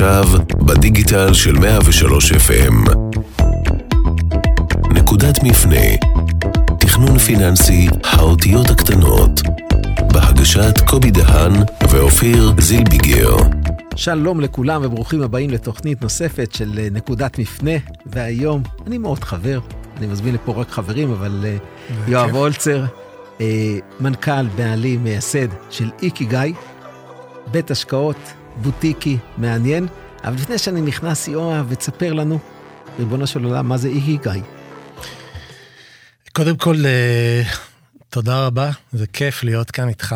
ועכשיו, בדיגיטל של 103 FM. נקודת מפנה, תכנון פיננסי, האותיות הקטנות, בהגשת קובי דהן ואופיר זילביגר. שלום לכולם וברוכים הבאים לתוכנית נוספת של אה, נקודת מפנה, והיום אני מאוד חבר, אני מזמין לפה רק חברים, אבל אה, יואב אולצר, אה, מנכ"ל, בעלים, מייסד של איקי גיא, בית השקעות, בוטיקי, מעניין. אבל לפני שאני נכנס, יואב, ותספר לנו, ריבונו של עולם, מה זה איקי גיא? קודם כל, אה, תודה רבה, זה כיף להיות כאן איתך.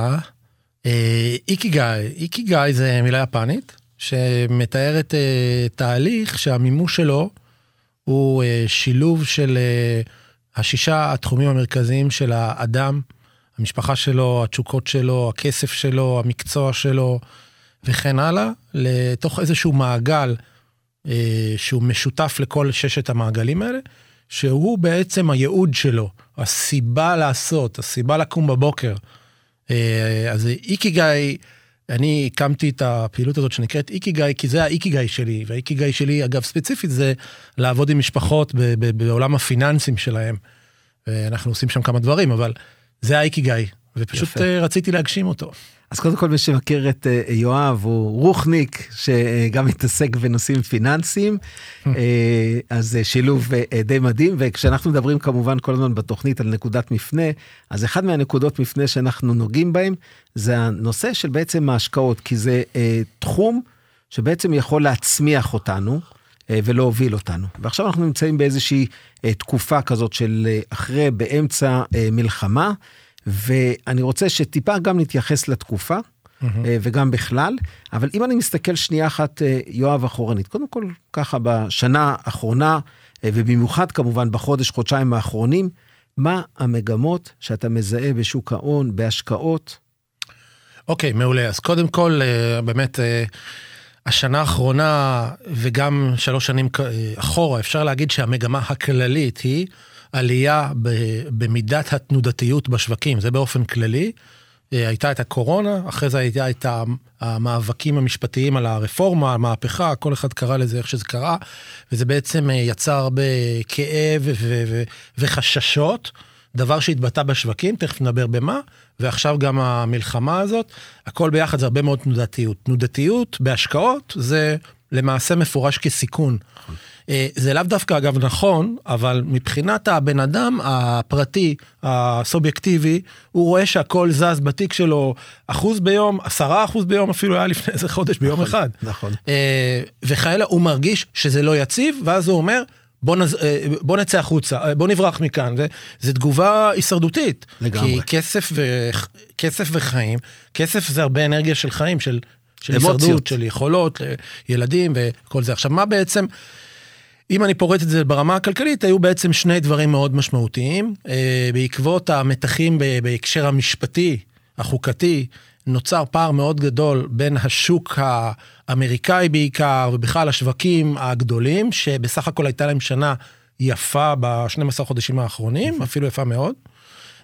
אה, איקיגאי, איקיגאי זה מילה יפנית, שמתארת אה, תהליך שהמימוש שלו הוא שילוב של השישה התחומים המרכזיים של האדם, המשפחה שלו, התשוקות שלו, הכסף שלו, המקצוע שלו וכן הלאה, לתוך איזשהו מעגל שהוא משותף לכל ששת המעגלים האלה. שהוא בעצם הייעוד שלו, הסיבה לעשות, הסיבה לקום בבוקר. אה, אז איקיגאי, אני הקמתי את הפעילות הזאת שנקראת איקיגאי, כי זה האיקיגאי שלי, והאיקיגאי שלי, אגב, ספציפית, זה לעבוד עם משפחות בעולם הפיננסים שלהם. אנחנו עושים שם כמה דברים, אבל זה האיקיגאי, ופשוט יפה. אה, רציתי להגשים אותו. אז קודם כל מי שמכיר את אה, יואב הוא רוחניק שגם מתעסק בנושאים פיננסיים, אה, אז שילוב די מדהים, וכשאנחנו מדברים כמובן כל הזמן בתוכנית על נקודת מפנה, אז אחד מהנקודות מפנה שאנחנו נוגעים בהם זה הנושא של בעצם ההשקעות, כי זה תחום שבעצם יכול להצמיח אותנו. ולהוביל אותנו. ועכשיו אנחנו נמצאים באיזושהי תקופה כזאת של אחרי, באמצע מלחמה, ואני רוצה שטיפה גם נתייחס לתקופה, mm-hmm. וגם בכלל, אבל אם אני מסתכל שנייה אחת, אה, יואב אחורנית, קודם כל, ככה בשנה האחרונה, אה, ובמיוחד כמובן בחודש, חודשיים האחרונים, מה המגמות שאתה מזהה בשוק ההון, בהשקעות? אוקיי, okay, מעולה. אז קודם כל, באמת, השנה האחרונה וגם שלוש שנים אחורה, אפשר להגיד שהמגמה הכללית היא עלייה במידת התנודתיות בשווקים, זה באופן כללי. אה, הייתה את הקורונה, אחרי זה הייתה את המאבקים המשפטיים על הרפורמה, המהפכה, כל אחד קרא לזה איך שזה קרה, וזה בעצם אה, יצר הרבה כאב וחששות, דבר שהתבטא בשווקים, תכף נדבר במה, ועכשיו גם המלחמה הזאת, הכל ביחד זה הרבה מאוד תנודתיות. תנודתיות בהשקעות זה למעשה מפורש כסיכון. אה, זה לאו דווקא אגב נכון, אבל מבחינת הבן אדם הפרטי, הסובייקטיבי, הוא רואה שהכל זז בתיק שלו אחוז ביום, עשרה אחוז ביום אפילו היה לפני איזה חודש ביום נכון, אחד. נכון. אה, וכאלה הוא מרגיש שזה לא יציב, ואז הוא אומר, בוא, נז... אה, בוא נצא החוצה, בוא נברח מכאן. וזו תגובה הישרדותית. לגמרי. כי כסף, ו... כסף וחיים, כסף זה הרבה אנרגיה של חיים, של, של הישרדות, של יכולות, ילדים וכל זה. עכשיו, מה בעצם... אם אני פורט את זה ברמה הכלכלית, היו בעצם שני דברים מאוד משמעותיים. אה, בעקבות המתחים בהקשר המשפטי, החוקתי, נוצר פער מאוד גדול בין השוק האמריקאי בעיקר, ובכלל השווקים הגדולים, שבסך הכל הייתה להם שנה יפה ב-12 חודשים האחרונים, אפילו יפה מאוד.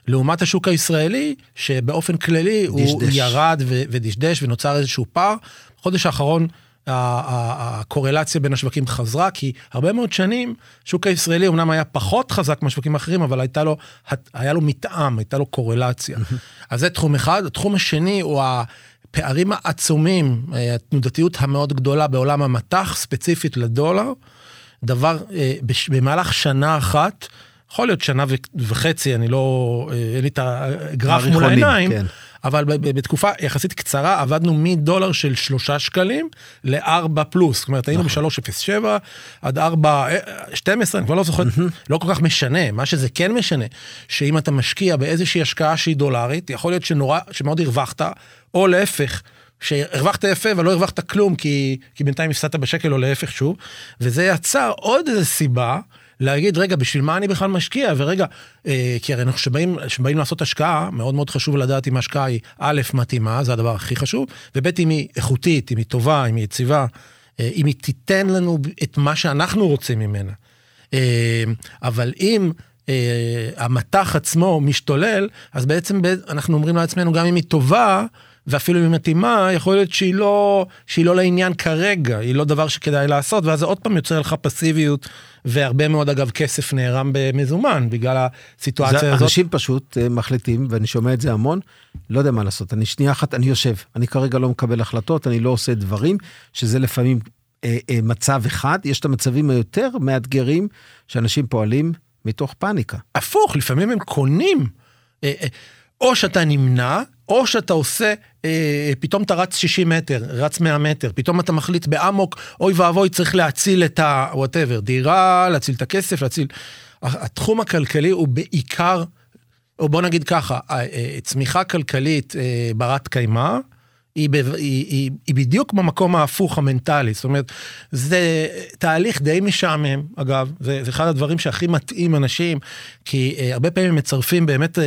לעומת השוק הישראלי, שבאופן כללי דשדש. הוא ירד ודשדש ונוצר איזשהו פער. בחודש האחרון הקורלציה בין השווקים חזרה, כי הרבה מאוד שנים, השוק הישראלי אמנם היה פחות חזק מהשווקים האחרים, אבל הייתה לו, היה לו מתאם, הייתה לו קורלציה. אז זה תחום אחד. התחום השני הוא הפערים העצומים, אה, התנודתיות המאוד גדולה בעולם המטח, ספציפית לדולר. דבר, אה, במהלך שנה אחת, יכול להיות שנה וחצי, אני לא, אה, אין לי את הגרף מול העיניים, כן. אבל בתקופה יחסית קצרה עבדנו מדולר של שלושה שקלים לארבע פלוס, זאת אומרת היינו נכון. ב-3.07 עד 4.12, אני כבר לא זוכר, לא כל כך משנה, מה שזה כן משנה, שאם אתה משקיע באיזושהי השקעה שהיא דולרית, יכול להיות שנורא, שמאוד הרווחת, או להפך. שהרווחת יפה אבל לא הרווחת כלום כי, כי בינתיים הפסדת בשקל או להפך שוב, וזה יצר עוד איזה סיבה להגיד, רגע, בשביל מה אני בכלל משקיע? ורגע, אה, כי הרי כשבאים, כשבאים לעשות השקעה, מאוד מאוד חשוב לדעת אם ההשקעה היא א', מתאימה, זה הדבר הכי חשוב, וב', אם היא איכותית, אם היא טובה, אם היא יציבה, אה, אם היא תיתן לנו את מה שאנחנו רוצים ממנה. אה, אבל אם... Uh, המטח עצמו משתולל, אז בעצם אנחנו אומרים לעצמנו, גם אם היא טובה, ואפילו אם היא מתאימה, יכול להיות שהיא לא, שהיא לא לעניין כרגע, היא לא דבר שכדאי לעשות, ואז זה עוד פעם יוצר לך פסיביות, והרבה מאוד אגב כסף נערם במזומן בגלל הסיטואציה זה, הזאת. אנשים פשוט uh, מחליטים, ואני שומע את זה המון, לא יודע מה לעשות, אני שנייה אחת, אני יושב, אני כרגע לא מקבל החלטות, אני לא עושה דברים, שזה לפעמים uh, uh, מצב אחד, יש את המצבים היותר מאתגרים, שאנשים פועלים מתוך פאניקה. הפוך, לפעמים הם קונים. אה, אה, או שאתה נמנע, או שאתה עושה, אה, פתאום אתה רץ 60 מטר, רץ 100 מטר, פתאום אתה מחליט באמוק, אוי ואבוי, צריך להציל את ה-whatever, דירה, להציל את הכסף, להציל... התחום הכלכלי הוא בעיקר, או בוא נגיד ככה, צמיחה כלכלית ברת קיימא, היא, היא, היא, היא בדיוק במקום ההפוך המנטלי, זאת אומרת, זה תהליך די משעמם, אגב, זה, זה אחד הדברים שהכי מתאים אנשים, כי uh, הרבה פעמים מצרפים באמת, uh,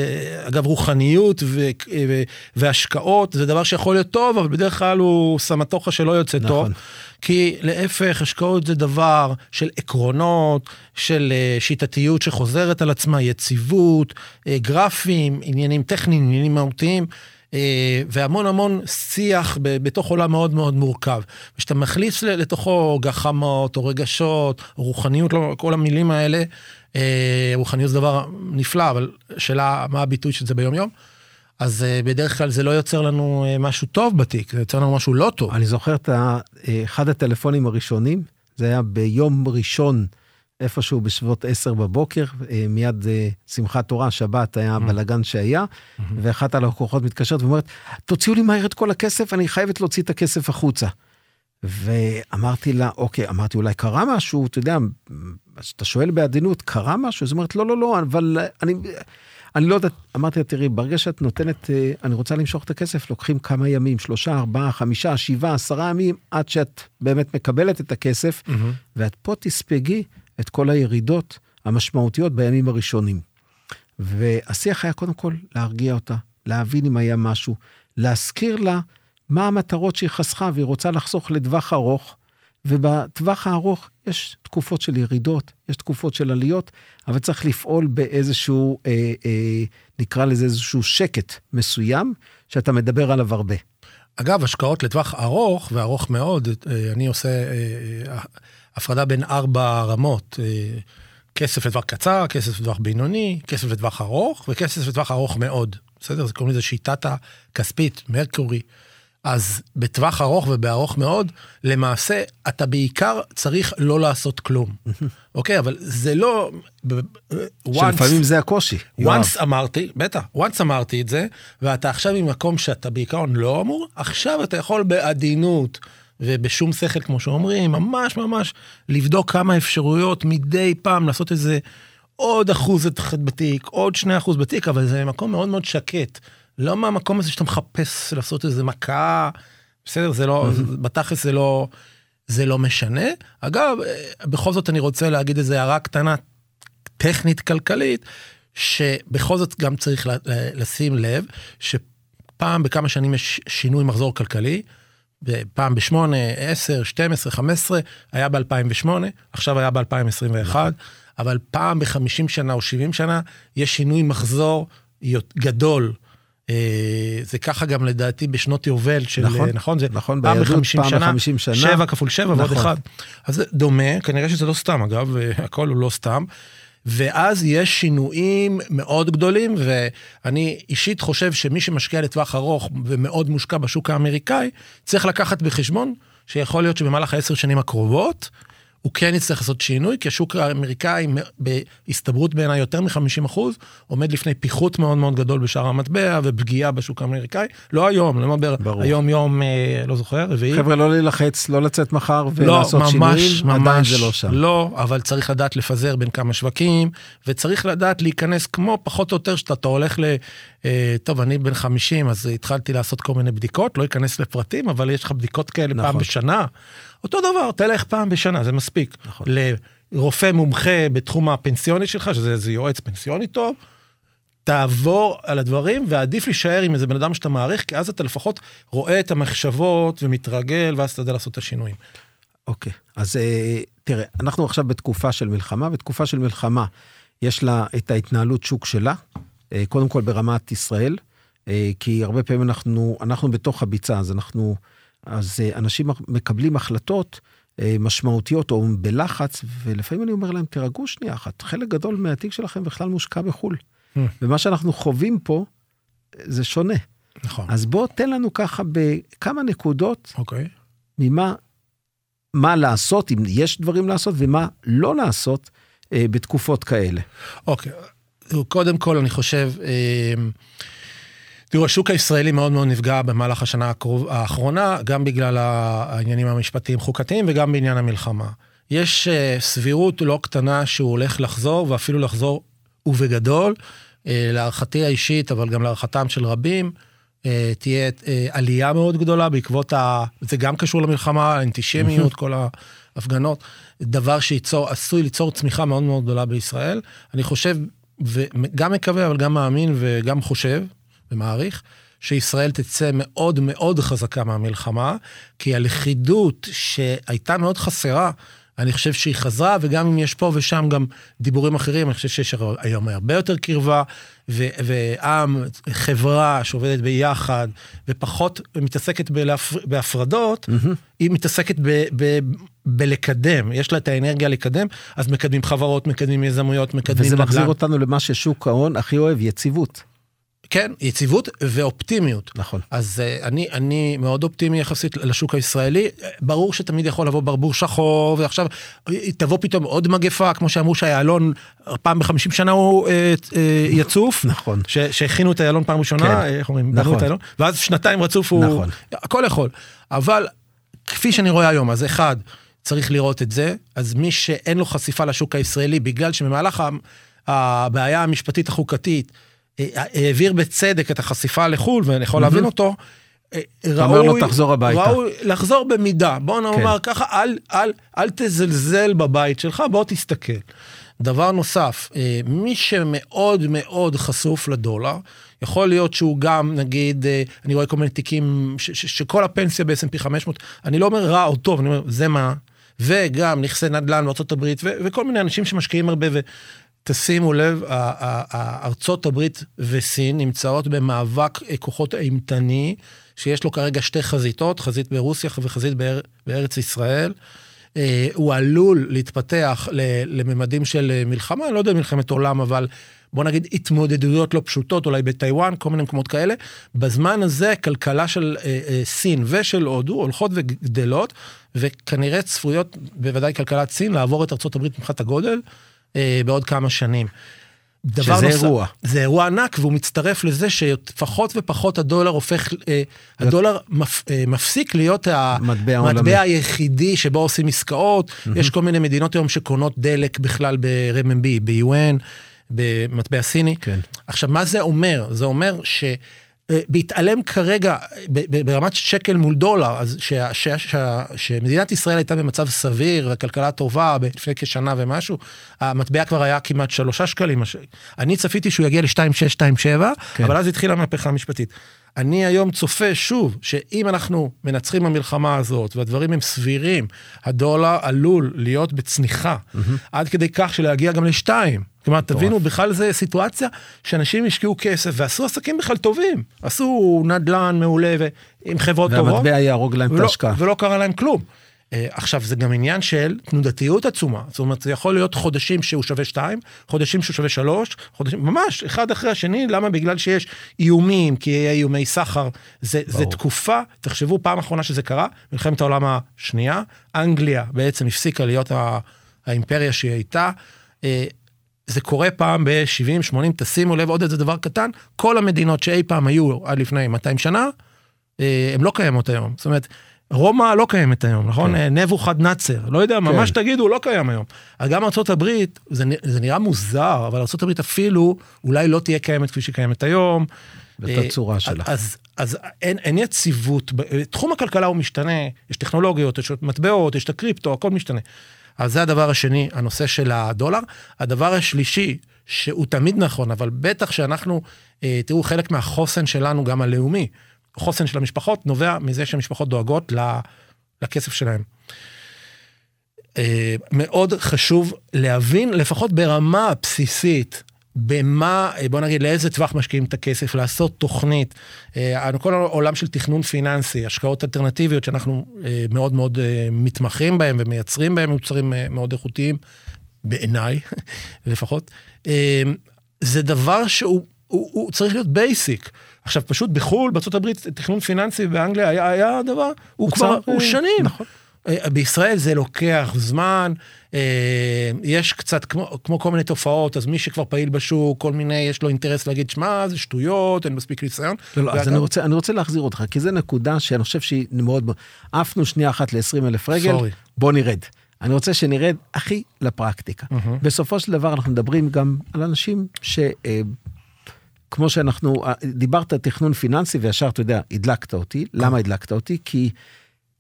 אגב, רוחניות ו, ו, והשקעות, זה דבר שיכול להיות טוב, אבל בדרך כלל הוא סמטוחה שלא יוצא נכון. טוב. כי להפך, השקעות זה דבר של עקרונות, של uh, שיטתיות שחוזרת על עצמה, יציבות, uh, גרפים, עניינים טכניים, עניינים מהותיים. אה, והמון המון שיח בתוך עולם מאוד מאוד מורכב. כשאתה מכניס לתוכו גחמות או רגשות, או רוחניות, לא, כל המילים האלה, אה, רוחניות זה דבר נפלא, אבל שאלה מה הביטוי של זה ביום יום. אז אה, בדרך כלל זה לא יוצר לנו משהו טוב בתיק, זה יוצר לנו משהו לא טוב. אני זוכר את אחד הטלפונים הראשונים, זה היה ביום ראשון איפשהו בסביבות 10 בבוקר, אה, מיד אה, שמחת תורה, שבת היה הבלאגן שהיה, ואחת הלקוחות מתקשרת ואומרת, תוציאו לי מהר את כל הכסף, אני חייבת להוציא את הכסף החוצה. ואמרתי לה, אוקיי, אמרתי, אולי קרה משהו, אתה יודע, אתה שואל בעדינות, קרה משהו? אז היא אומרת, לא, לא, לא, אבל אני, אני לא יודעת, אמרתי לה, תראי, ברגע שאת נותנת, אה, אני רוצה למשוך את הכסף, לוקחים כמה ימים, שלושה, ארבעה, חמישה, שבעה, עשרה ימים, עד שאת באמת מקבלת את הכסף, mm-hmm. ואת פה תספגי את כל הירידות המשמעותיות בימים הראשונים. והשיח היה קודם כל להרגיע אותה, להבין אם היה משהו, להזכיר לה מה המטרות שהיא חסכה, והיא רוצה לחסוך לטווח ארוך, ובטווח הארוך יש תקופות של ירידות, יש תקופות של עליות, אבל צריך לפעול באיזשהו, אה, אה, נקרא לזה איזשהו שקט מסוים, שאתה מדבר עליו הרבה. אגב, השקעות לטווח ארוך, וארוך מאוד, אה, אני עושה אה, אה, הפרדה בין ארבע רמות. כסף לטווח קצר, כסף לטווח בינוני, כסף לטווח ארוך, וכסף לטווח ארוך מאוד. בסדר? זה קוראים לזה שיטת הכספית, מרקורי. אז בטווח ארוך ובארוך מאוד, למעשה אתה בעיקר צריך לא לעשות כלום. אוקיי, אבל זה לא... שלפעמים זה הקושי. once אמרתי, בטח, once אמרתי את זה, ואתה עכשיו ממקום שאתה בעיקרון לא אמור, עכשיו אתה יכול בעדינות. ובשום שכל, כמו שאומרים, ממש ממש לבדוק כמה אפשרויות מדי פעם, לעשות איזה עוד אחוז בתיק, עוד שני אחוז בתיק, אבל זה מקום מאוד מאוד שקט. לא מהמקום הזה שאתה מחפש לעשות איזה מכה, בסדר, זה לא, בתכלס זה לא, זה לא משנה. אגב, בכל זאת אני רוצה להגיד איזה הערה קטנה, טכנית כלכלית, שבכל זאת גם צריך לשים לב, שפעם בכמה שנים יש שינוי מחזור כלכלי. פעם ב-8, 10, 12, 15, היה ב-2008, עכשיו היה ב-2021, אבל פעם ב-50 שנה או 70 שנה יש שינוי מחזור גדול. אה, זה ככה גם לדעתי בשנות יובל של, נכון, נכון, זה נכון, פעם ב-50 שנה, שנה, 7 כפול 7 נכון. ועוד אחד. אז זה דומה, כנראה שזה לא סתם אגב, הכל הוא לא סתם. ואז יש שינויים מאוד גדולים, ואני אישית חושב שמי שמשקיע לטווח ארוך ומאוד מושקע בשוק האמריקאי, צריך לקחת בחשבון שיכול להיות שבמהלך העשר שנים הקרובות, הוא כן יצטרך לעשות שינוי, כי השוק האמריקאי בהסתברות בעיניי יותר מ-50 אחוז, עומד לפני פיחות מאוד מאוד גדול בשער המטבע ופגיעה בשוק האמריקאי. לא היום, לא מדבר, היום יום, אה, לא זוכר, רביעי. חבר'ה, לא להילחץ, לא לצאת מחר ולעשות לא, ממש, שינויים, ממש, עדיין זה לא שם. לא, אבל צריך לדעת לפזר בין כמה שווקים, וצריך לדעת להיכנס כמו פחות או יותר שאתה הולך ל... אה, טוב, אני בן 50, אז התחלתי לעשות כל מיני בדיקות, לא אכנס לפרטים, אבל יש לך בדיקות כאלה נכון. פעם בשנה. אותו דבר, תלך פעם בשנה, זה מספיק. נכון. לרופא מומחה בתחום הפנסיוני שלך, שזה איזה יועץ פנסיוני טוב, תעבור על הדברים, ועדיף להישאר עם איזה בן אדם שאתה מעריך, כי אז אתה לפחות רואה את המחשבות ומתרגל, ואז אתה יודע לעשות את השינויים. אוקיי, אז אה, תראה, אנחנו עכשיו בתקופה של מלחמה, בתקופה של מלחמה יש לה את ההתנהלות שוק שלה, קודם כל ברמת ישראל, כי הרבה פעמים אנחנו, אנחנו בתוך הביצה, אז אנחנו, אז אנשים מקבלים החלטות משמעותיות או בלחץ, ולפעמים אני אומר להם, תירגעו שנייה אחת, חלק גדול מהתיק שלכם בכלל מושקע בחו"ל. Mm. ומה שאנחנו חווים פה, זה שונה. נכון. אז בוא תן לנו ככה בכמה נקודות, אוקיי. ממה, מה לעשות, אם יש דברים לעשות, ומה לא לעשות אה, בתקופות כאלה. אוקיי, קודם כל אני חושב, אה, תראו, השוק הישראלי מאוד מאוד נפגע במהלך השנה הקרוב, האחרונה, גם בגלל העניינים המשפטיים חוקתיים וגם בעניין המלחמה. יש אה, סבירות לא קטנה שהוא הולך לחזור, ואפילו לחזור ובגדול. אה, להערכתי האישית, אבל גם להערכתם של רבים, אה, תהיה עלייה מאוד גדולה בעקבות ה... זה גם קשור למלחמה, האנטישמיות, כל ההפגנות, דבר שייצור, עשוי ליצור צמיחה מאוד מאוד גדולה בישראל. אני חושב, וגם מקווה, אבל גם מאמין וגם חושב ומעריך, שישראל תצא מאוד מאוד חזקה מהמלחמה, כי הלכידות שהייתה מאוד חסרה, אני חושב שהיא חזרה, וגם אם יש פה ושם גם דיבורים אחרים, אני חושב שיש היום הרבה יותר קרבה, ו- ועם, חברה שעובדת ביחד, ופחות מתעסקת בלהפ... בהפרדות, mm-hmm. היא מתעסקת ב- ב- בלקדם, יש לה את האנרגיה לקדם, אז מקדמים חברות, מקדמים יזמויות, מקדמים נדל"ן. וזה מחזיר אותנו למה ששוק ההון הכי אוהב, יציבות. כן, יציבות ואופטימיות. נכון. אז uh, אני, אני מאוד אופטימי יחסית לשוק הישראלי. ברור שתמיד יכול לבוא ברבור שחור, ועכשיו תבוא פתאום עוד מגפה, כמו שאמרו שהיעלון פעם בחמישים שנה הוא uh, uh, יצוף. נכון. שהכינו את היעלון פעם ראשונה, כן. איך אומרים? נכון. את היעלון, ואז שנתיים רצוף הוא... נכון. הכל יכול. אבל כפי שאני רואה היום, אז אחד, צריך לראות את זה, אז מי שאין לו חשיפה לשוק הישראלי, בגלל שבמהלך הבעיה המשפטית החוקתית, העביר בצדק את החשיפה לחו"ל, ואני יכול להבין אותו, ראוי, אומר לו תחזור הביתה. ראוי לחזור במידה. בוא נאמר כן. ככה, אל, אל, אל תזלזל בבית שלך, בוא תסתכל. דבר נוסף, אה, מי שמאוד מאוד חשוף לדולר, יכול להיות שהוא גם, נגיד, אה, אני רואה כל מיני תיקים, ש- ש- שכל הפנסיה ב-S&P 500, אני לא אומר רע או טוב, אני אומר, זה מה, וגם נכסי נדל"ן בארה"ב, ו- וכל מיני אנשים שמשקיעים הרבה, תשימו לב, ארצות הברית וסין נמצאות במאבק כוחות אימתני, שיש לו כרגע שתי חזיתות, חזית ברוסיה וחזית בארץ ישראל. אה, הוא עלול להתפתח לממדים של מלחמה, אני לא יודע מלחמת עולם, אבל בוא נגיד התמודדויות לא פשוטות, אולי בטיוואן, כל מיני מקומות כאלה. בזמן הזה כלכלה של אה, אה, סין ושל הודו הולכות וגדלות, וכנראה צפויות, בוודאי כלכלת סין, לעבור את הברית מבחינת הגודל. אה, בעוד כמה שנים. שזה נוסף, אירוע. זה אירוע ענק, והוא מצטרף לזה שפחות ופחות הדולר הופך, אה, הדולר מפ, אה, מפסיק להיות המטבע היחידי שבו עושים עסקאות. Mm-hmm. יש כל מיני מדינות היום שקונות דלק בכלל ברמנבי, ביואן, במטבע סיני. כן. עכשיו, מה זה אומר? זה אומר ש... אה, בהתעלם כרגע ברמת שקל מול דולר, אז שמדינת ישראל הייתה במצב סביר, הכלכלה טובה לפני כשנה ומשהו, המטבע כבר היה כמעט שלושה שקלים. אני צפיתי שהוא יגיע ל-2.627, כן. אבל אז התחילה המהפכה המשפטית. אני היום צופה שוב, שאם אנחנו מנצחים במלחמה הזאת והדברים הם סבירים, הדולר עלול להיות בצניחה, mm-hmm. עד כדי כך שלהגיע גם לשתיים. כלומר, תבינו, בכלל זה סיטואציה שאנשים השקיעו כסף ועשו עסקים בכלל טובים. עשו נדל"ן מעולה עם חברות טובות. והמטבע יהרוג להם את ההשקעה. ולא קרה להם כלום. Uh, עכשיו, זה גם עניין של תנודתיות עצומה. זאת אומרת, זה יכול להיות חודשים שהוא שווה 2, חודשים שהוא שווה 3, חודשים, ממש, אחד אחרי השני. למה? בגלל שיש איומים, כי יהיה איומי סחר. זה, זה תקופה, תחשבו, פעם אחרונה שזה קרה, מלחמת העולם השנייה, אנגליה בעצם הפסיקה להיות האימפריה שהיא הייתה. Uh, זה קורה פעם ב-70, 80, תשימו לב עוד איזה דבר קטן, כל המדינות שאי פעם היו עד לפני 200 שנה, אה, הן לא קיימות היום. זאת אומרת, רומא לא קיימת היום, נכון? כן. נבוכדנצר, לא יודע, כן. ממש תגידו, לא קיים היום. גם ארה"ב, זה, זה נראה מוזר, אבל ארה"ב אפילו אולי לא תהיה קיימת כפי שקיימת היום. בתצורה שלה. אז, אז אין, אין יציבות, תחום הכלכלה הוא משתנה, יש טכנולוגיות, יש מטבעות, יש את הקריפטו, הכל משתנה. אז זה הדבר השני, הנושא של הדולר. הדבר השלישי, שהוא תמיד נכון, אבל בטח שאנחנו, אה, תראו, חלק מהחוסן שלנו, גם הלאומי, חוסן של המשפחות, נובע מזה שהמשפחות דואגות לכסף שלהם. אה, מאוד חשוב להבין, לפחות ברמה הבסיסית, במה, בוא נגיד, לאיזה טווח משקיעים את הכסף, לעשות תוכנית. כל העולם של תכנון פיננסי, השקעות אלטרנטיביות שאנחנו מאוד מאוד מתמחים בהם ומייצרים בהם מוצרים מאוד איכותיים, בעיניי לפחות, זה דבר שהוא הוא, הוא צריך להיות basic. עכשיו פשוט בחו"ל, בארה"ב, תכנון פיננסי באנגליה היה, היה דבר, הוא כבר, הוא שנים. נכון. אה, בישראל זה לוקח זמן, אה, יש קצת כמו, כמו כל מיני תופעות, אז מי שכבר פעיל בשוק, כל מיני, יש לו אינטרס להגיד, שמע, זה שטויות, אין מספיק ניסיון. לא, לא, אז אני רוצה, אני רוצה להחזיר אותך, כי זו נקודה שאני חושב שהיא מאוד, עפנו שנייה אחת ל-20 אלף רגל, Sorry. בוא נרד. אני רוצה שנרד הכי לפרקטיקה. Mm-hmm. בסופו של דבר אנחנו מדברים גם על אנשים ש... אה, כמו שאנחנו, דיברת תכנון פיננסי וישר, אתה יודע, הדלקת אותי. למה הדלקת אותי? כי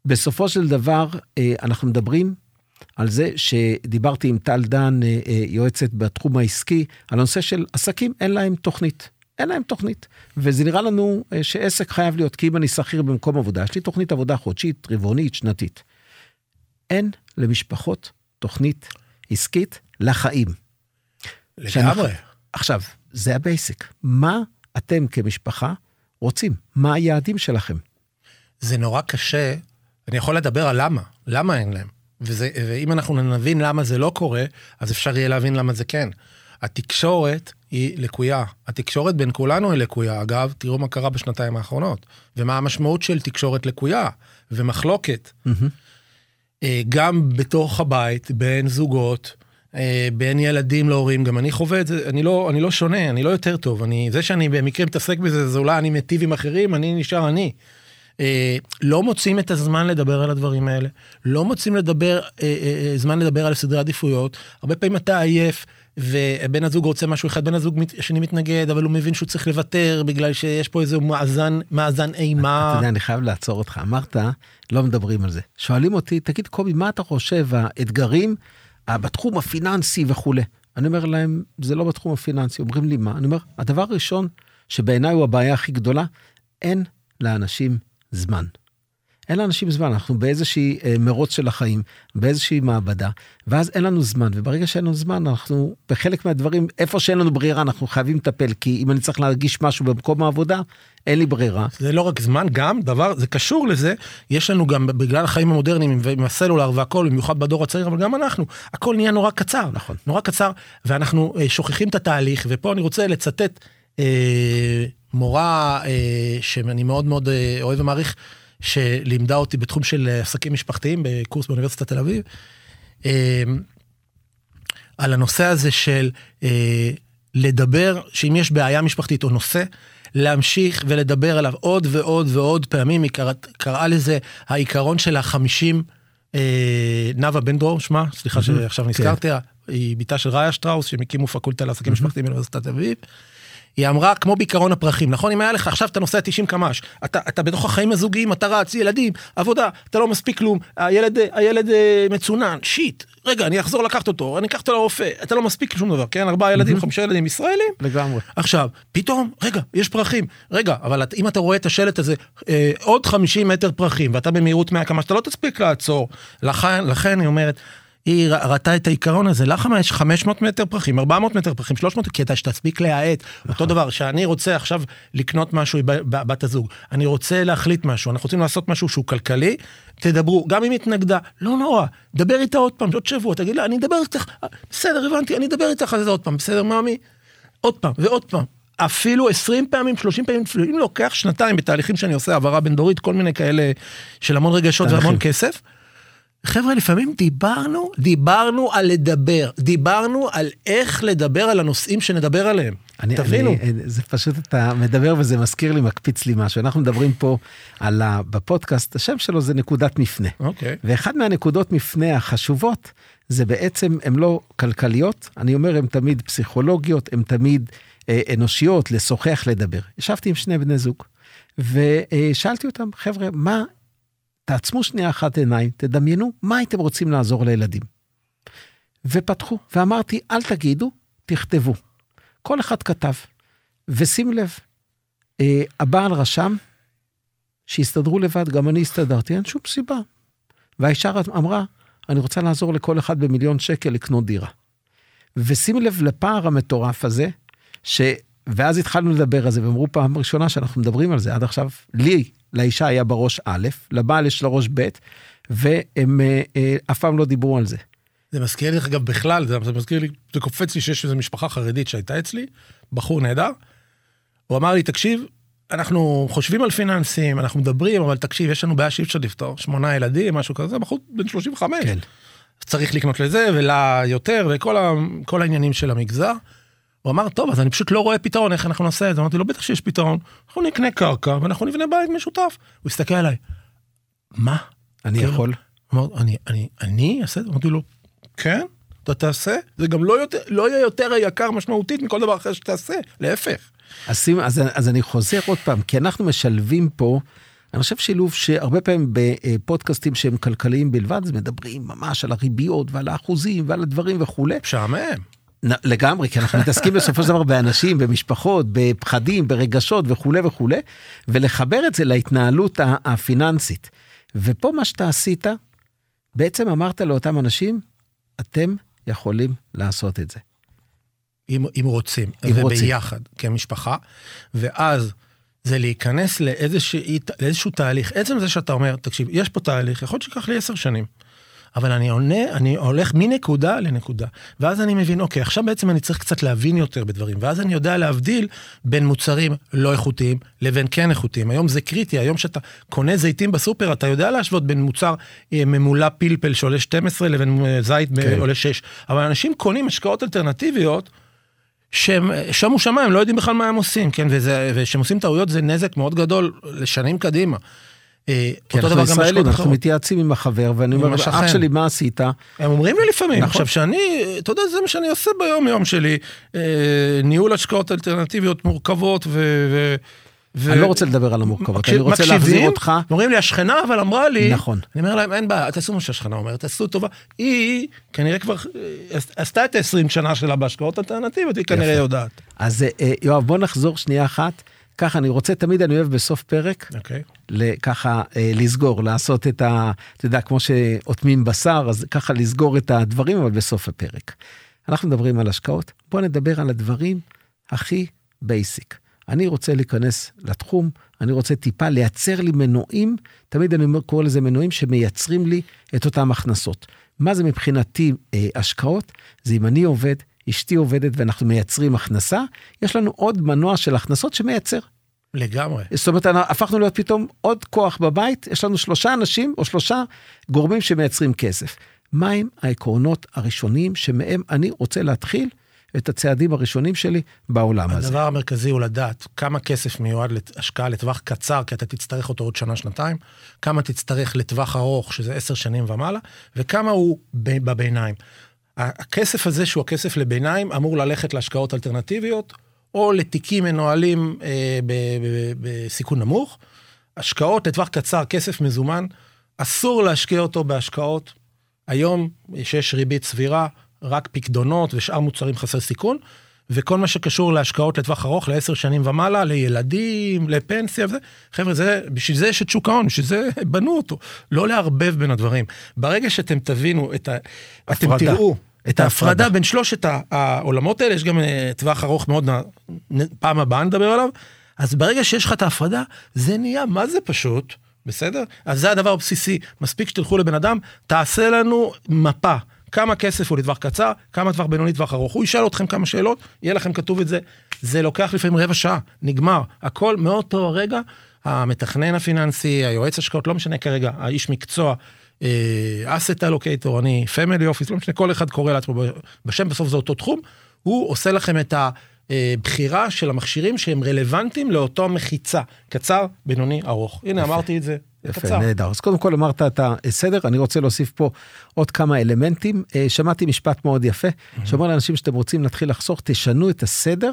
בסופו של דבר אה, אנחנו מדברים על זה שדיברתי עם טל דן, אה, אה, יועצת בתחום העסקי, על הנושא של עסקים, אין להם תוכנית. אין להם תוכנית. וזה נראה לנו שעסק חייב להיות, כי אם אני שכיר במקום עבודה, יש לי תוכנית עבודה חודשית, רבעונית, שנתית. אין למשפחות תוכנית עסקית לחיים. לגמרי. שאנחנו, עכשיו, זה ה basic. מה אתם כמשפחה רוצים? מה היעדים שלכם? זה נורא קשה, אני יכול לדבר על למה, למה אין להם. וזה, ואם אנחנו נבין למה זה לא קורה, אז אפשר יהיה להבין למה זה כן. התקשורת היא לקויה. התקשורת בין כולנו היא לקויה. אגב, תראו מה קרה בשנתיים האחרונות, ומה המשמעות של תקשורת לקויה ומחלוקת. Mm-hmm. גם בתוך הבית, בין זוגות, בין ילדים להורים, גם אני חווה את זה, אני לא, אני לא שונה, אני לא יותר טוב, אני, זה שאני במקרה מתעסק בזה, זה אולי אני מיטיב עם אחרים, אני נשאר אני. אה, לא מוצאים את הזמן לדבר על הדברים האלה, לא מוצאים לדבר, אה, זמן לדבר על סדרי עדיפויות, הרבה פעמים אתה עייף. ובן הזוג רוצה משהו אחד, בן הזוג השני מתנגד, אבל הוא מבין שהוא צריך לוותר בגלל שיש פה איזה מאזן, מאזן אימה. אתה יודע, אני חייב לעצור אותך. אמרת, לא מדברים על זה. שואלים אותי, תגיד, קובי, מה אתה חושב, האתגרים בתחום הפיננסי וכולי. אני אומר להם, זה לא בתחום הפיננסי. אומרים לי, מה? אני אומר, הדבר הראשון, שבעיניי הוא הבעיה הכי גדולה, אין לאנשים זמן. אין לאנשים זמן, אנחנו באיזושהי אה, מרוץ של החיים, באיזושהי מעבדה, ואז אין לנו זמן, וברגע שאין לנו זמן, אנחנו בחלק מהדברים, איפה שאין לנו ברירה, אנחנו חייבים לטפל, כי אם אני צריך להרגיש משהו במקום העבודה, אין לי ברירה. זה לא רק זמן, גם דבר, זה קשור לזה, יש לנו גם, בגלל החיים המודרניים ועם הסלולר והכל, במיוחד בדור הצעיר, אבל גם אנחנו, הכל נהיה נורא קצר. נכון. נורא קצר, ואנחנו אה, שוכחים את התהליך, ופה אני רוצה לצטט אה, מורה אה, שאני מאוד מאוד אה, אוהב ומעריך, שלימדה אותי בתחום של עסקים משפחתיים בקורס באוניברסיטת תל אביב, אה, על הנושא הזה של אה, לדבר, שאם יש בעיה משפחתית או נושא, להמשיך ולדבר עליו עוד ועוד ועוד פעמים, היא קרא, קראה לזה העיקרון של החמישים, אה, נאוה בן דרור, שמה, סליחה שעכשיו נזכרתי, כן. היא בתה של ראיה שטראוס, שהם הקימו פקולטה לעסקים משפחתיים באוניברסיטת תל אביב. היא אמרה, כמו בעיקרון הפרחים, נכון? אם היה לך עכשיו אתה נוסע 90 קמ"ש, אתה, אתה בתוך החיים הזוגיים, אתה רץ, ילדים, עבודה, אתה לא מספיק כלום, הילד, הילד אה, מצונן, שיט, רגע, אני אחזור לקחת אותו, אני אקח אותו לרופא, אתה לא מספיק שום דבר, כן? ארבעה ילדים, חמישה ילדים ישראלים. לגמרי. עכשיו, פתאום, רגע, יש פרחים. רגע, אבל אם אתה רואה את השלט הזה, אה, עוד 50 מטר פרחים, ואתה במהירות 100 קמ"ש, אתה לא תספיק לעצור. לכן, לכן היא אומרת, היא ראתה את העיקרון הזה, למה יש 500 מטר פרחים, 400 מטר פרחים, 300, כי אתה שתספיק להאט. נכון. אותו דבר, שאני רוצה עכשיו לקנות משהו בת הזוג, אני רוצה להחליט משהו, אנחנו רוצים לעשות משהו שהוא כלכלי, תדברו, גם אם התנגדה, לא נורא, דבר איתה עוד פעם, עוד שבוע, תגיד לה, אני אדבר איתך, בסדר, הבנתי, אני אדבר איתך על זה עוד פעם, בסדר, מאמי? עוד פעם ועוד פעם. אפילו 20 פעמים, 30 פעמים, אם לוקח שנתיים בתהליכים שאני עושה העברה בין דורית, כל מיני כאלה של המון רגשות והמון כסף. חבר'ה, לפעמים דיברנו, דיברנו על לדבר, דיברנו על איך לדבר על הנושאים שנדבר עליהם. אני, תבינו. אני, זה פשוט, אתה מדבר וזה מזכיר לי, מקפיץ לי משהו. אנחנו מדברים פה על ה... בפודקאסט, השם שלו זה נקודת מפנה. אוקיי. ואחד מהנקודות מפנה החשובות, זה בעצם, הן לא כלכליות, אני אומר, הן תמיד פסיכולוגיות, הן תמיד אה, אנושיות, לשוחח, לדבר. ישבתי עם שני בני זוג, ושאלתי אותם, חבר'ה, מה תעצמו שנייה אחת עיניים, תדמיינו מה הייתם רוצים לעזור לילדים. ופתחו, ואמרתי, אל תגידו, תכתבו. כל אחד כתב. ושים לב, אה, הבעל רשם שיסתדרו לבד, גם אני הסתדרתי, אין שום סיבה. והאישה אמרה, אני רוצה לעזור לכל אחד במיליון שקל לקנות דירה. ושים לב לפער המטורף הזה, ש... ואז התחלנו לדבר על זה, ואמרו פעם ראשונה שאנחנו מדברים על זה, עד עכשיו, לי, לאישה היה בראש א', לבעל יש לראש ב', והם אה, אה, אף פעם לא דיברו על זה. זה מזכיר לי, אגב, בכלל, זה, זה מזכיר לי, זה קופץ לי שיש איזו משפחה חרדית שהייתה אצלי, בחור נהדר. הוא אמר לי, תקשיב, אנחנו חושבים על פיננסים, אנחנו מדברים, אבל תקשיב, יש לנו בעיה שאי אפשר לפתור, שמונה ילדים, משהו כזה, בחור בן 35. כן. צריך לקנות לזה ולה יותר, וכל ה, העניינים של המגזר. הוא אמר, טוב, אז אני פשוט לא רואה פתרון, איך אנחנו נעשה את זה? אמרתי לו, בטח שיש פתרון, אנחנו נקנה קרקע ואנחנו נבנה בית משותף. הוא הסתכל עליי, מה? אני כאילו, יכול? אמר, אני, אני, אני אעשה את זה? אמרתי לו, כן, אתה תעשה, זה גם לא, יותר, לא יהיה יותר יקר משמעותית מכל דבר אחר שתעשה, להפך. אז, אז, אז אני חוזר עוד פעם, כי אנחנו משלבים פה, אני חושב שילוב שהרבה פעמים בפודקאסטים שהם כלכליים בלבד, אז מדברים ממש על הריביות ועל האחוזים ועל הדברים וכולי. משעמם. לגמרי, כי אנחנו מתעסקים בסופו של דבר באנשים, במשפחות, בפחדים, ברגשות וכולי וכולי, ולחבר את זה להתנהלות הפיננסית. ופה מה שאתה עשית, בעצם אמרת לאותם אנשים, אתם יכולים לעשות את זה. אם, אם רוצים, אם וביחד, רוצים. כמשפחה, ואז זה להיכנס לאיזשה, לאיזשהו תהליך. עצם זה שאתה אומר, תקשיב, יש פה תהליך, יכול להיות שיקח לי עשר שנים. אבל אני עונה, אני הולך מנקודה לנקודה. ואז אני מבין, אוקיי, עכשיו בעצם אני צריך קצת להבין יותר בדברים, ואז אני יודע להבדיל בין מוצרים לא איכותיים לבין כן איכותיים. היום זה קריטי, היום שאתה קונה זיתים בסופר, אתה יודע להשוות בין מוצר אה, ממולא פלפל שעולה 12 לבין אה, זית כן. עולה 6. אבל אנשים קונים השקעות אלטרנטיביות, שהם שמו שמיים, לא יודעים בכלל מה הם עושים, כן, וכשהם עושים טעויות זה נזק מאוד גדול לשנים קדימה. אה, אותו דבר גם בשקעות אנחנו מתייעצים עם החבר, ואני אומר, אח שלי, מה עשית? הם אומרים לי לפעמים, נכון. עכשיו שאני, אתה יודע, זה מה שאני עושה ביום יום שלי, אה, ניהול השקעות אלטרנטיביות מורכבות ו... ו... אני לא רוצה לדבר על המורכבות, אני רוצה להחזיר אותך. אומרים לי, השכנה אבל אמרה לי, נכון. אני אומר להם, אין בעיה, תעשו מה שהשכנה אומרת, תעשו טובה. היא כנראה כבר אה, עשתה את ה-20 שנה שלה בהשקעות אלטרנטיביות, היא כנראה יודעת. אז יואב, בוא נחזור שנייה אחת. ככה אני רוצה, תמיד אני אוהב בסוף פרק, okay. אוקיי. ככה אה, לסגור, לעשות את ה... אתה יודע, כמו שאוטמים בשר, אז ככה לסגור את הדברים, אבל בסוף הפרק. אנחנו מדברים על השקעות, בואו נדבר על הדברים הכי basic. אני רוצה להיכנס לתחום, אני רוצה טיפה לייצר לי מנועים, תמיד אני קורא לזה מנועים שמייצרים לי את אותם הכנסות. מה זה מבחינתי אה, השקעות? זה אם אני עובד, אשתי עובדת ואנחנו מייצרים הכנסה, יש לנו עוד מנוע של הכנסות שמייצר. לגמרי. זאת אומרת, הפכנו להיות פתאום עוד כוח בבית, יש לנו שלושה אנשים או שלושה גורמים שמייצרים כסף. מהם העקרונות הראשוניים שמהם אני רוצה להתחיל את הצעדים הראשונים שלי בעולם הדבר הזה. הדבר המרכזי הוא לדעת כמה כסף מיועד להשקעה לטווח קצר, כי אתה תצטרך אותו עוד שנה-שנתיים, כמה תצטרך לטווח ארוך, שזה עשר שנים ומעלה, וכמה הוא בביניים. הכסף הזה, שהוא הכסף לביניים, אמור ללכת להשקעות אלטרנטיביות, או לתיקים מנוהלים אה, בסיכון נמוך. השקעות לטווח קצר, כסף מזומן, אסור להשקיע אותו בהשקעות. היום, שיש ריבית סבירה, רק פקדונות ושאר מוצרים חסר סיכון, וכל מה שקשור להשקעות לטווח ארוך, לעשר שנים ומעלה, לילדים, לפנסיה וזה, חבר'ה, זה, בשביל זה יש את שוק ההון, בשביל זה בנו אותו. לא לערבב בין הדברים. ברגע שאתם תבינו את ה... הפרדה. אתם תראו את ההפרדה בין שלושת העולמות האלה, יש גם אה, טווח ארוך מאוד, פעם הבאה נדבר עליו, אז ברגע שיש לך את ההפרדה, זה נהיה, מה זה פשוט, בסדר? אז זה הדבר הבסיסי, מספיק שתלכו לבן אדם, תעשה לנו מפה. כמה כסף הוא לטווח קצר, כמה טווח בינוני, טווח ארוך. הוא ישאל אתכם כמה שאלות, יהיה לכם כתוב את זה. זה לוקח לפעמים רבע שעה, נגמר. הכל מאותו הרגע, המתכנן הפיננסי, היועץ השקעות, לא משנה כרגע, האיש מקצוע, asset allocator, אני family office, לא משנה, כל אחד קורא לעצמו בשם, בסוף זה אותו תחום, הוא עושה לכם את הבחירה של המכשירים שהם רלוונטיים לאותו מחיצה, קצר, בינוני, ארוך. הנה, יפה. אמרתי את זה. יפה, נהדר. אז קודם כל אמרת את הסדר, אני רוצה להוסיף פה עוד כמה אלמנטים. אה, שמעתי משפט מאוד יפה, mm-hmm. שאומר לאנשים שאתם רוצים להתחיל לחסוך, תשנו את הסדר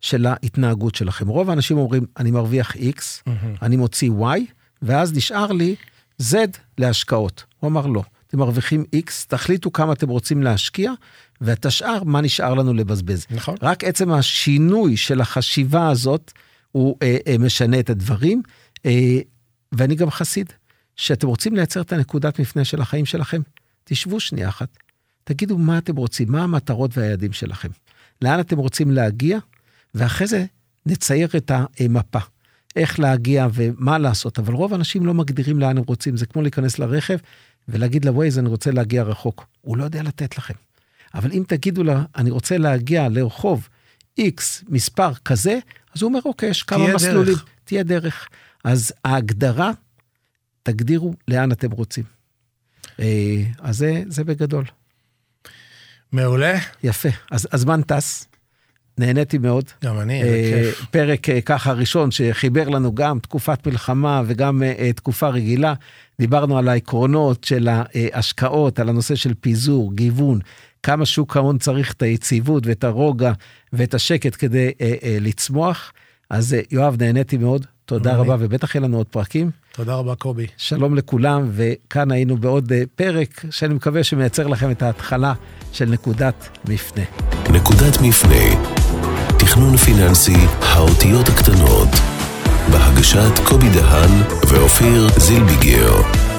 של ההתנהגות שלכם. רוב האנשים אומרים, אני מרוויח X, mm-hmm. אני מוציא Y, ואז נשאר לי Z להשקעות. הוא אמר לא, אתם מרוויחים X, תחליטו כמה אתם רוצים להשקיע, ואת השאר, מה נשאר לנו לבזבז. נכון. רק עצם השינוי של החשיבה הזאת, הוא אה, אה, משנה את הדברים. אה, ואני גם חסיד, שאתם רוצים לייצר את הנקודת מפנה של החיים שלכם, תשבו שנייה אחת, תגידו מה אתם רוצים, מה המטרות והיעדים שלכם, לאן אתם רוצים להגיע, ואחרי זה נצייר את המפה. איך להגיע ומה לעשות, אבל רוב האנשים לא מגדירים לאן הם רוצים, זה כמו להיכנס לרכב ולהגיד לווייז, אני רוצה להגיע רחוק. הוא לא יודע לתת לכם. אבל אם תגידו לה, אני רוצה להגיע לרחוב X, מספר כזה, אז הוא אומר, אוקיי, יש כמה תהיה מסלולים, דרך. תהיה דרך. אז ההגדרה, תגדירו לאן אתם רוצים. אה, אז זה, זה בגדול. מעולה, יפה. אז הזמן טס, נהניתי מאוד. גם אני, איזה אה, כיף. פרק אה, ככה ראשון שחיבר לנו גם תקופת מלחמה וגם אה, תקופה רגילה. דיברנו על העקרונות של ההשקעות, על הנושא של פיזור, גיוון, כמה שוק ההון צריך את היציבות ואת הרוגע ואת השקט כדי אה, אה, לצמוח. אז אה, יואב, נהניתי מאוד, תודה. רבה, ובטח יהיה לנו עוד פרקים. תודה רבה קובי. שלום לכולם, וכאן היינו בעוד אה, פרק שאני מקווה שמייצר לכם את ההתחלה של נקודת מפנה. נקודת מפנה, תכנון פיננסי, האותיות הקטנות, בהגשת קובי דהן ואופיר זילביגר.